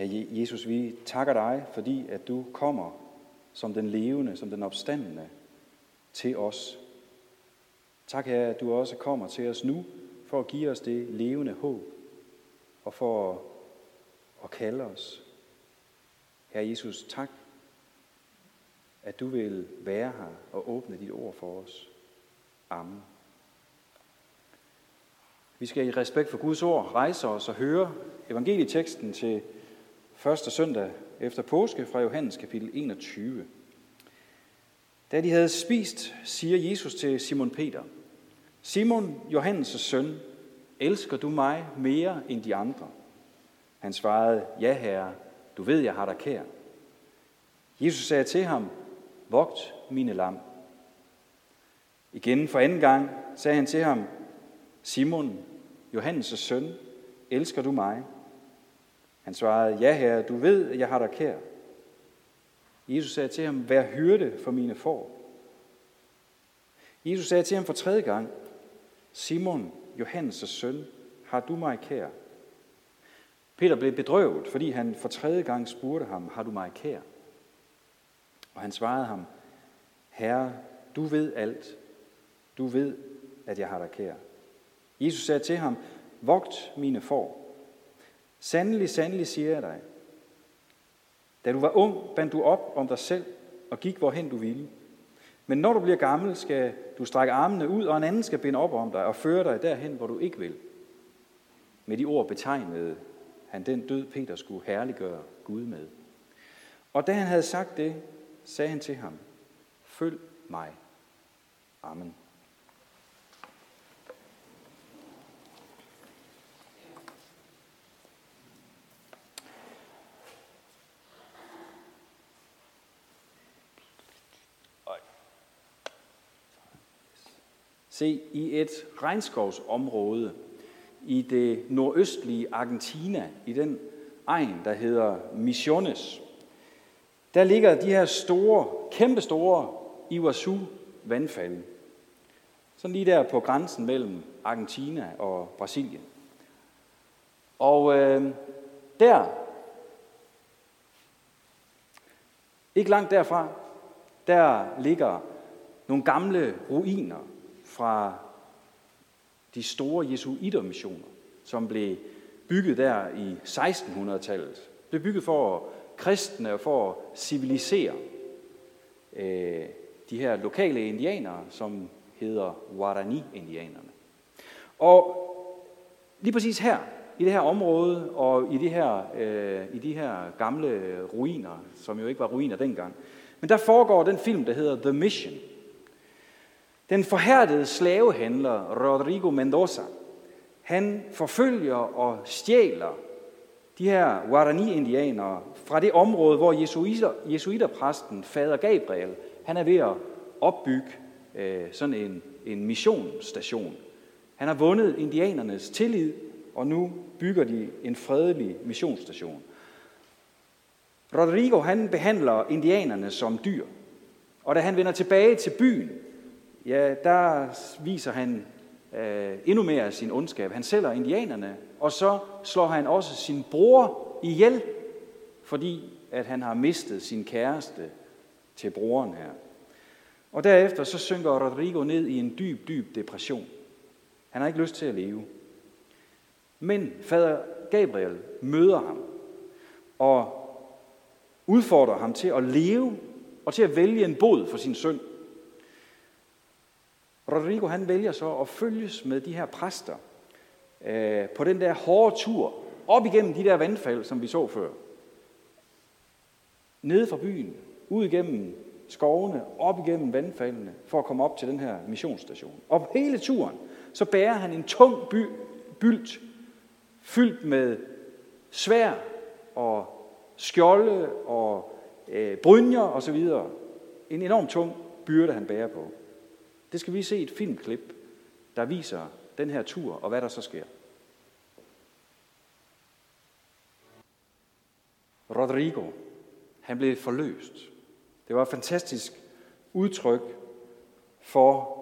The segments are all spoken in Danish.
Herre Jesus, vi takker dig, fordi at du kommer som den levende, som den opstandende til os. Tak, Herre, at du også kommer til os nu for at give os det levende håb og for at, at kalde os. Herre Jesus, tak, at du vil være her og åbne dit ord for os. Amen. Vi skal i respekt for Guds ord rejse os og høre evangelieteksten til første søndag efter påske fra Johannes kapitel 21. Da de havde spist, siger Jesus til Simon Peter, Simon, Johannes' søn, elsker du mig mere end de andre? Han svarede, ja herre, du ved, jeg har dig kær. Jesus sagde til ham, vogt mine lam. Igen for anden gang sagde han til ham, Simon, Johannes' søn, elsker du mig? Han svarede, ja herre, du ved, at jeg har dig kær. Jesus sagde til ham, vær hyrde for mine får. Jesus sagde til ham for tredje gang, Simon, Johannes' søn, har du mig kær? Peter blev bedrøvet, fordi han for tredje gang spurgte ham, har du mig kær? Og han svarede ham, Herre, du ved alt. Du ved, at jeg har dig kær. Jesus sagde til ham, vogt mine får. Sandelig, sandelig siger jeg dig. Da du var ung, bandt du op om dig selv og gik, hvorhen du ville. Men når du bliver gammel, skal du strække armene ud, og en anden skal binde op om dig og føre dig derhen, hvor du ikke vil. Med de ord betegnede han den død, Peter skulle herliggøre Gud med. Og da han havde sagt det, sagde han til ham, følg mig. Amen. Se, i et regnskovsområde i det nordøstlige Argentina, i den egen, der hedder Misiones, der ligger de her store, kæmpestore Iguazu vandfald. Sådan lige der på grænsen mellem Argentina og Brasilien. Og øh, der, ikke langt derfra, der ligger nogle gamle ruiner fra de store jesuitermissioner, som blev bygget der i 1600-tallet. Det blev bygget for kristne og for at civilisere øh, de her lokale indianere, som hedder Guarani-indianerne. Og lige præcis her, i det her område og i de her, øh, i de her gamle ruiner, som jo ikke var ruiner dengang, men der foregår den film, der hedder The Mission – den forhærdede slavehandler Rodrigo Mendoza, han forfølger og stjæler de her Guarani-indianere fra det område, hvor jesuiter, jesuiterpræsten Fader Gabriel, han er ved at opbygge øh, sådan en, en missionsstation. Han har vundet indianernes tillid, og nu bygger de en fredelig missionsstation. Rodrigo han behandler indianerne som dyr, og da han vender tilbage til byen, ja, der viser han øh, endnu mere af sin ondskab. Han sælger indianerne, og så slår han også sin bror ihjel, fordi at han har mistet sin kæreste til broren her. Og derefter så synker Rodrigo ned i en dyb, dyb depression. Han har ikke lyst til at leve. Men fader Gabriel møder ham og udfordrer ham til at leve og til at vælge en bod for sin søn. Rodrigo han vælger så at følges med de her præster øh, på den der hårde tur op igennem de der vandfald, som vi så før. Nede fra byen, ud igennem skovene, op igennem vandfaldene, for at komme op til den her missionsstation. Og på hele turen, så bærer han en tung by, bylt, fyldt med svær og skjolde og øh, brynjer osv. En enorm tung byrde, han bærer på. Det skal vi se et filmklip, der viser den her tur, og hvad der så sker. Rodrigo, han blev forløst. Det var et fantastisk udtryk for,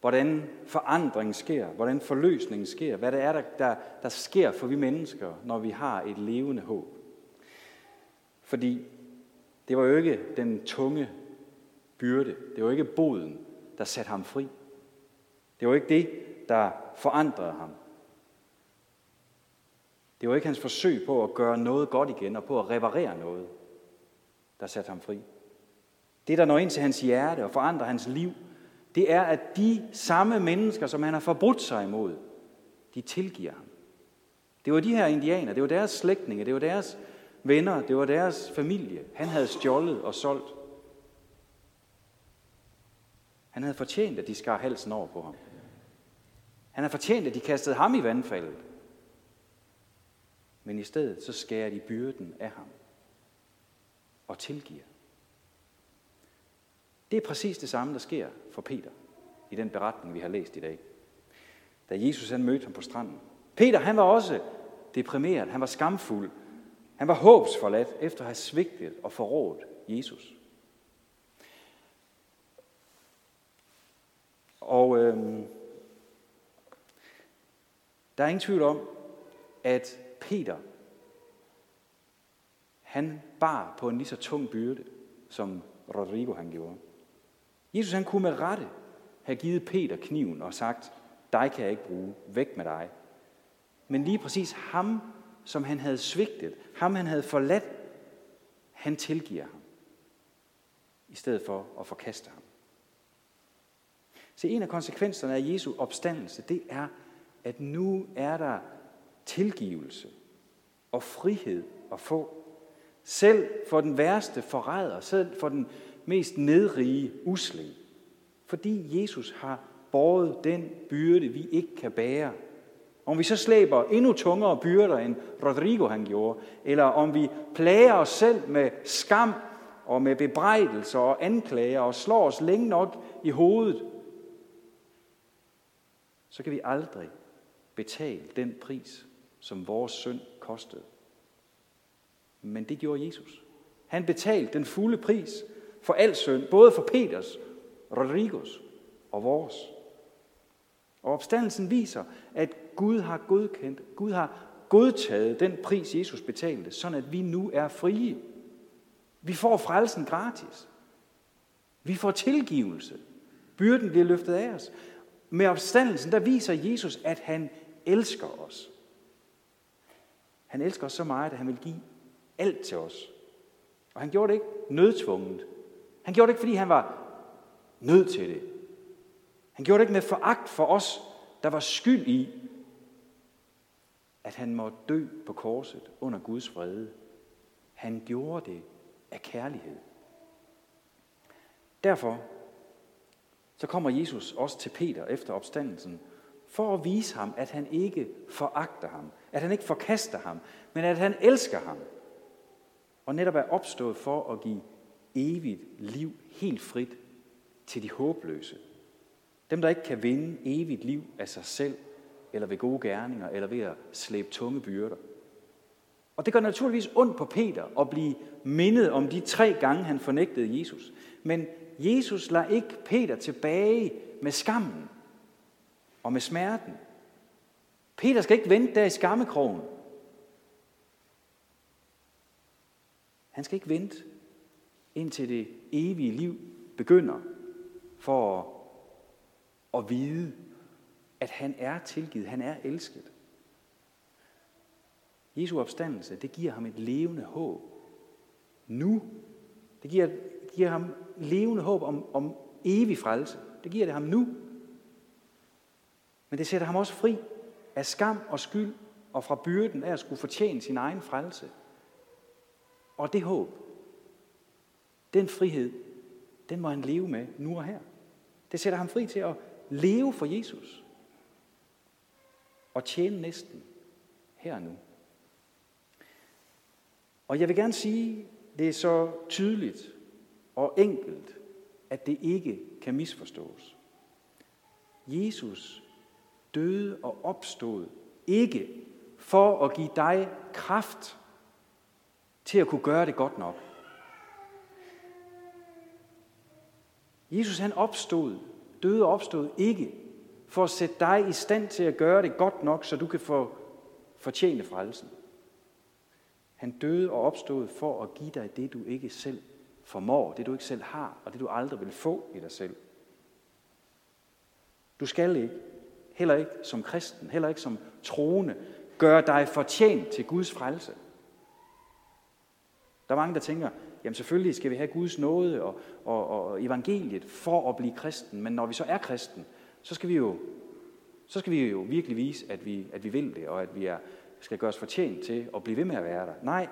hvordan forandring sker, hvordan forløsning sker, hvad det er, der, der, der sker for vi mennesker, når vi har et levende håb. Fordi det var jo ikke den tunge byrde, det var ikke boden, der satte ham fri. Det var ikke det, der forandrede ham. Det var ikke hans forsøg på at gøre noget godt igen og på at reparere noget, der satte ham fri. Det, der når ind til hans hjerte og forandrer hans liv, det er, at de samme mennesker, som han har forbrudt sig imod, de tilgiver ham. Det var de her indianer, det var deres slægtninge, det var deres venner, det var deres familie. Han havde stjålet og solgt. Han havde fortjent, at de skar halsen over på ham. Han havde fortjent, at de kastede ham i vandfaldet. Men i stedet så skærer de byrden af ham og tilgiver. Det er præcis det samme, der sker for Peter i den beretning, vi har læst i dag. Da Jesus han mødte ham på stranden. Peter han var også deprimeret, han var skamfuld, han var håbsforladt efter at have svigtet og forrådt Jesus. Og øhm, der er ingen tvivl om, at Peter, han bar på en lige så tung byrde, som Rodrigo han gjorde. Jesus han kunne med rette have givet Peter kniven og sagt, dig kan jeg ikke bruge, væk med dig. Men lige præcis ham, som han havde svigtet, ham han havde forladt, han tilgiver ham, i stedet for at forkaste ham. Se, en af konsekvenserne af Jesu opstandelse, det er, at nu er der tilgivelse og frihed at få. Selv for den værste forræder, selv for den mest nedrige usling. Fordi Jesus har båret den byrde, vi ikke kan bære. Om vi så slæber endnu tungere byrder, end Rodrigo han gjorde, eller om vi plager os selv med skam og med bebrejdelser og anklager og slår os længe nok i hovedet, så kan vi aldrig betale den pris, som vores synd kostede. Men det gjorde Jesus. Han betalte den fulde pris for al synd, både for Peters, Rodrigos og vores. Og opstandelsen viser, at Gud har godkendt, Gud har godtaget den pris, Jesus betalte, sådan at vi nu er frie. Vi får frelsen gratis. Vi får tilgivelse. Byrden bliver løftet af os. Med opstandelsen, der viser Jesus, at han elsker os. Han elsker os så meget, at han vil give alt til os. Og han gjorde det ikke nødtvunget. Han gjorde det ikke, fordi han var nødt til det. Han gjorde det ikke med foragt for os, der var skyld i, at han måtte dø på korset under Guds vrede. Han gjorde det af kærlighed. Derfor så kommer Jesus også til Peter efter opstandelsen, for at vise ham, at han ikke foragter ham, at han ikke forkaster ham, men at han elsker ham, og netop er opstået for at give evigt liv helt frit til de håbløse. Dem, der ikke kan vinde evigt liv af sig selv, eller ved gode gerninger, eller ved at slæbe tunge byrder. Og det gør naturligvis ondt på Peter at blive mindet om de tre gange, han fornægtede Jesus. Men Jesus lader ikke Peter tilbage med skammen og med smerten. Peter skal ikke vente der i skammekrogen. Han skal ikke vente indtil det evige liv begynder for at, at vide, at han er tilgivet, han er elsket. Jesu opstandelse, det giver ham et levende håb. Nu. Det giver, giver ham levende håb om, om evig frelse. Det giver det ham nu. Men det sætter ham også fri af skam og skyld og fra byrden af at skulle fortjene sin egen frelse. Og det håb, den frihed, den må han leve med nu og her. Det sætter ham fri til at leve for Jesus. Og tjene næsten her og nu. Og jeg vil gerne sige, det er så tydeligt og enkelt, at det ikke kan misforstås. Jesus døde og opstod ikke for at give dig kraft til at kunne gøre det godt nok. Jesus han opstod, døde og opstod ikke for at sætte dig i stand til at gøre det godt nok, så du kan få fortjene frelsen. Han døde og opstod for at give dig det, du ikke selv formår, det du ikke selv har, og det du aldrig vil få i dig selv. Du skal ikke, heller ikke som kristen, heller ikke som troende, gøre dig fortjent til Guds frelse. Der er mange, der tænker, jamen selvfølgelig skal vi have Guds nåde og, og, og evangeliet for at blive kristen, men når vi så er kristen, så skal vi jo, så skal vi jo virkelig vise, at vi, at vi vil det, og at vi er, skal gøre os fortjent til at blive ved med at være der. Nej,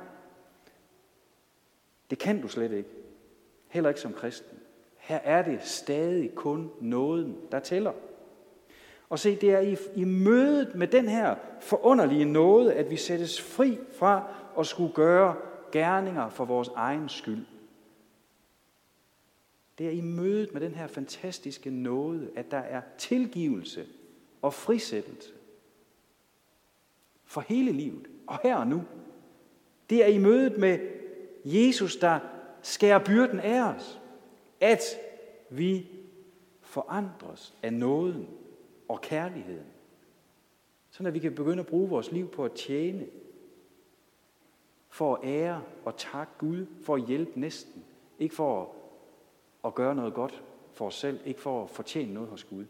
det kan du slet ikke. Heller ikke som kristen. Her er det stadig kun nåden, der tæller. Og se, det er i, i mødet med den her forunderlige nåde, at vi sættes fri fra at skulle gøre gerninger for vores egen skyld. Det er i mødet med den her fantastiske nåde, at der er tilgivelse og frisættelse for hele livet, og her og nu. Det er i mødet med Jesus, der skærer byrden af os, at vi forandres af nåden og kærligheden. Sådan at vi kan begynde at bruge vores liv på at tjene, for at ære og takke Gud, for at hjælpe næsten. Ikke for at, at gøre noget godt for os selv, ikke for at fortjene noget hos Gud.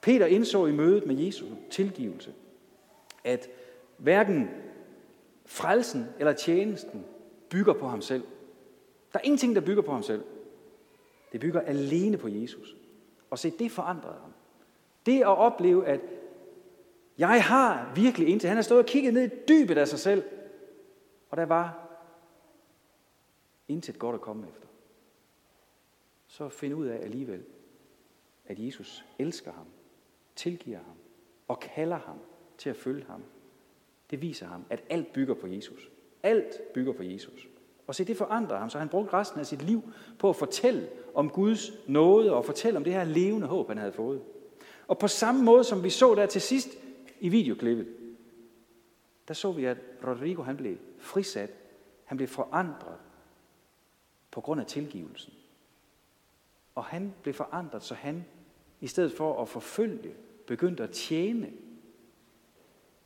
Peter indså i mødet med Jesu tilgivelse, at hverken frelsen eller tjenesten bygger på ham selv. Der er ingenting, der bygger på ham selv. Det bygger alene på Jesus. Og se, det forandrede ham. Det at opleve, at jeg har virkelig indtil. Han har stået og kigget ned i dybet af sig selv. Og der var intet godt at komme efter. Så find ud af alligevel, at Jesus elsker ham, tilgiver ham og kalder ham til at følge ham. Det viser ham, at alt bygger på Jesus. Alt bygger på Jesus. Og se, det forandrer ham, så han brugte resten af sit liv på at fortælle om Guds nåde og fortælle om det her levende håb, han havde fået. Og på samme måde, som vi så der til sidst i videoklippet, der så vi, at Rodrigo han blev frisat. Han blev forandret på grund af tilgivelsen. Og han blev forandret, så han i stedet for at forfølge, begyndte at tjene.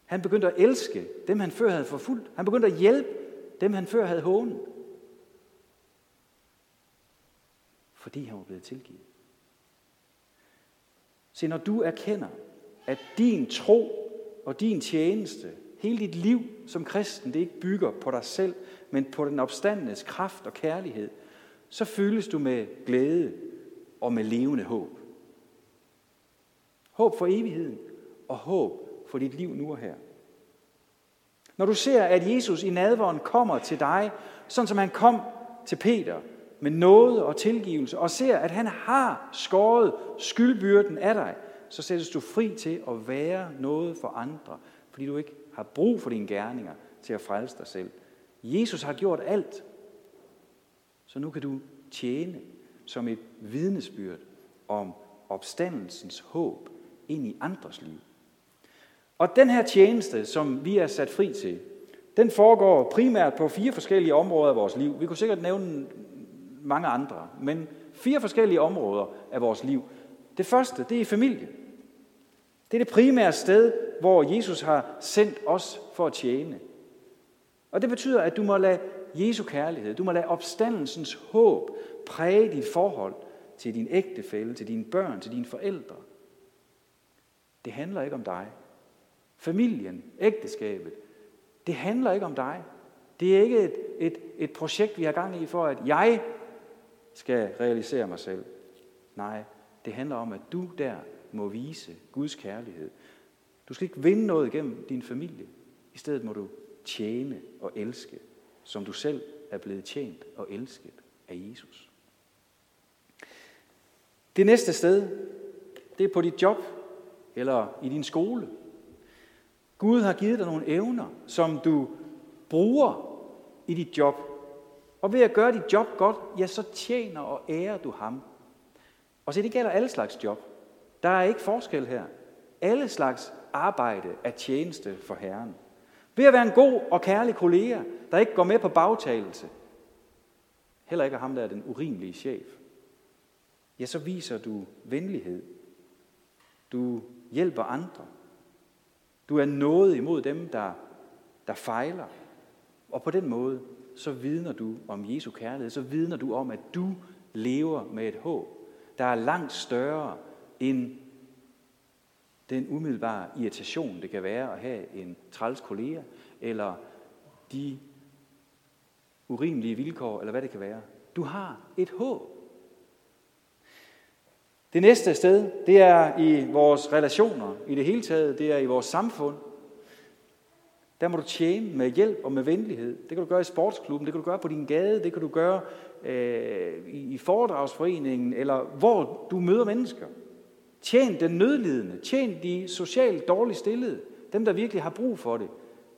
Han begyndte at elske dem, han før havde forfulgt. Han begyndte at hjælpe dem, han før havde hånet. Fordi han var blevet tilgivet. Se, når du erkender, at din tro og din tjeneste, hele dit liv som kristen, det ikke bygger på dig selv, men på den opstandenes kraft og kærlighed, så fyldes du med glæde og med levende håb. Håb for evigheden og håb for dit liv nu og her. Når du ser, at Jesus i nadvåren kommer til dig, sådan som han kom til Peter, med noget og tilgivelse, og ser, at han har skåret skyldbyrden af dig, så sættes du fri til at være noget for andre, fordi du ikke har brug for dine gerninger til at frelse dig selv. Jesus har gjort alt, så nu kan du tjene som et vidnesbyrd om opstandelsens håb ind i andres liv. Og den her tjeneste, som vi er sat fri til, den foregår primært på fire forskellige områder af vores liv. Vi kunne sikkert nævne mange andre, men fire forskellige områder af vores liv. Det første, det er familie. Det er det primære sted, hvor Jesus har sendt os for at tjene. Og det betyder, at du må lade Jesu kærlighed, du må lade opstandelsens håb præge dit forhold til din ægtefælle, til dine børn, til dine forældre. Det handler ikke om dig. Familien, ægteskabet, det handler ikke om dig. Det er ikke et, et, et projekt, vi har gang i for, at jeg skal realisere mig selv. Nej, det handler om, at du der må vise Guds kærlighed. Du skal ikke vinde noget igennem din familie. I stedet må du tjene og elske, som du selv er blevet tjent og elsket af Jesus. Det næste sted, det er på dit job eller i din skole. Gud har givet dig nogle evner, som du bruger i dit job og ved at gøre dit job godt, ja, så tjener og ærer du ham. Og så det gælder alle slags job. Der er ikke forskel her. Alle slags arbejde er tjeneste for Herren. Ved at være en god og kærlig kollega, der ikke går med på bagtagelse, heller ikke ham, der er den urimelige chef, ja, så viser du venlighed. Du hjælper andre. Du er noget imod dem, der, der fejler. Og på den måde, så vidner du om Jesu kærlighed, så vidner du om, at du lever med et håb, der er langt større end den umiddelbare irritation, det kan være at have en træls kollega, eller de urimelige vilkår, eller hvad det kan være. Du har et håb. Det næste sted, det er i vores relationer i det hele taget, det er i vores samfund. Der må du tjene med hjælp og med venlighed. Det kan du gøre i sportsklubben, det kan du gøre på din gade, det kan du gøre øh, i foredragsforeningen, eller hvor du møder mennesker. Tjen den nødlidende, tjen de socialt dårligt stillede, dem der virkelig har brug for det,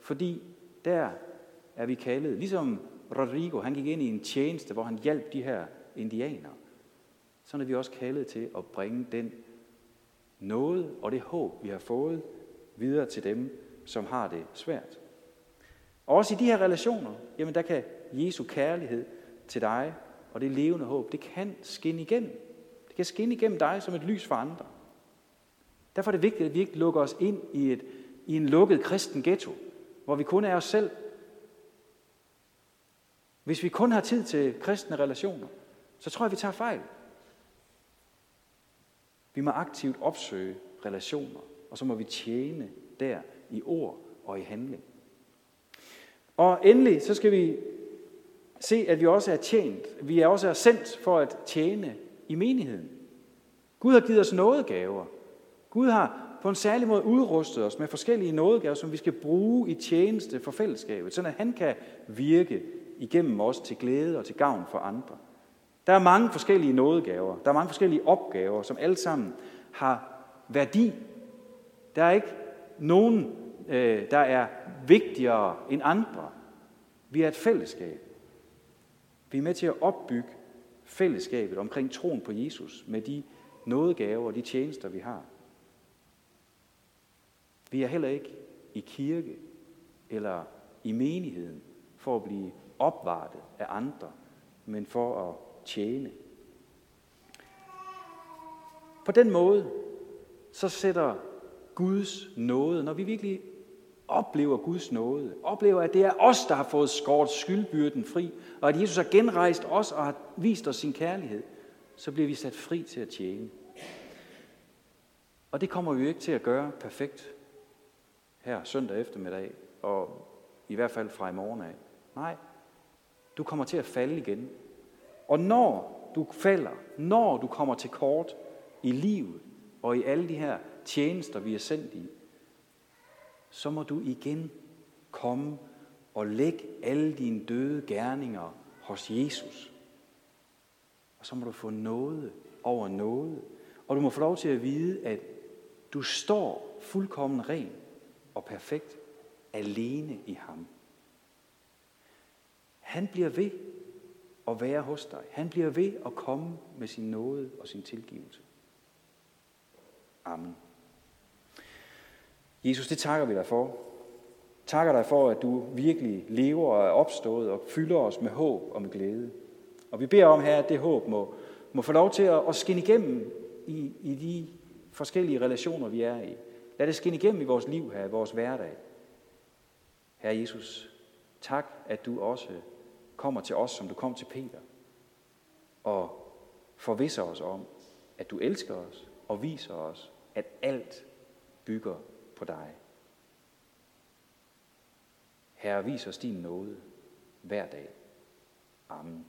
fordi der er vi kaldet. Ligesom Rodrigo, han gik ind i en tjeneste, hvor han hjalp de her indianere. Så er vi også kaldet til at bringe den noget og det håb, vi har fået, videre til dem, som har det svært. Og også i de her relationer, jamen der kan Jesu kærlighed til dig og det levende håb, det kan skinne igennem. Det kan skinne igennem dig som et lys for andre. Derfor er det vigtigt, at vi ikke lukker os ind i, et, i en lukket kristen ghetto, hvor vi kun er os selv. Hvis vi kun har tid til kristne relationer, så tror jeg, vi tager fejl. Vi må aktivt opsøge relationer, og så må vi tjene der i ord og i handling. Og endelig, så skal vi se, at vi også er tjent. Vi er også er sendt for at tjene i menigheden. Gud har givet os nådegaver. Gud har på en særlig måde udrustet os med forskellige nådegaver, som vi skal bruge i tjeneste for fællesskabet, så han kan virke igennem os til glæde og til gavn for andre. Der er mange forskellige nådegaver, der er mange forskellige opgaver, som alle sammen har værdi. Der er ikke nogen, øh, der er vigtigere end andre. Vi er et fællesskab. Vi er med til at opbygge fællesskabet omkring troen på Jesus med de nådegaver og de tjenester, vi har. Vi er heller ikke i kirke eller i menigheden for at blive opvartet af andre, men for at tjene. På den måde, så sætter Guds nåde, når vi virkelig oplever Guds nåde, oplever, at det er os, der har fået skåret skyldbyrden fri, og at Jesus har genrejst os og har vist os sin kærlighed, så bliver vi sat fri til at tjene. Og det kommer vi jo ikke til at gøre perfekt her søndag eftermiddag, og i hvert fald fra i morgen af. Nej, du kommer til at falde igen. Og når du falder, når du kommer til kort i livet og i alle de her tjenester, vi er sendt i, så må du igen komme og lægge alle dine døde gerninger hos Jesus. Og så må du få noget over noget. Og du må få lov til at vide, at du står fuldkommen ren og perfekt alene i ham. Han bliver ved at være hos dig. Han bliver ved at komme med sin nåde og sin tilgivelse. Amen. Jesus, det takker vi dig for. Takker dig for, at du virkelig lever og er opstået og fylder os med håb og med glæde. Og vi beder om her, at det håb må, må få lov til at, at skinne igennem i, i de forskellige relationer, vi er i. Lad det skinne igennem i vores liv her, i vores hverdag. Herre Jesus, tak, at du også kommer til os, som du kom til Peter, og forvisser os om, at du elsker os og viser os, at alt bygger på dig. Herre, vis os din nåde hver dag. Amen.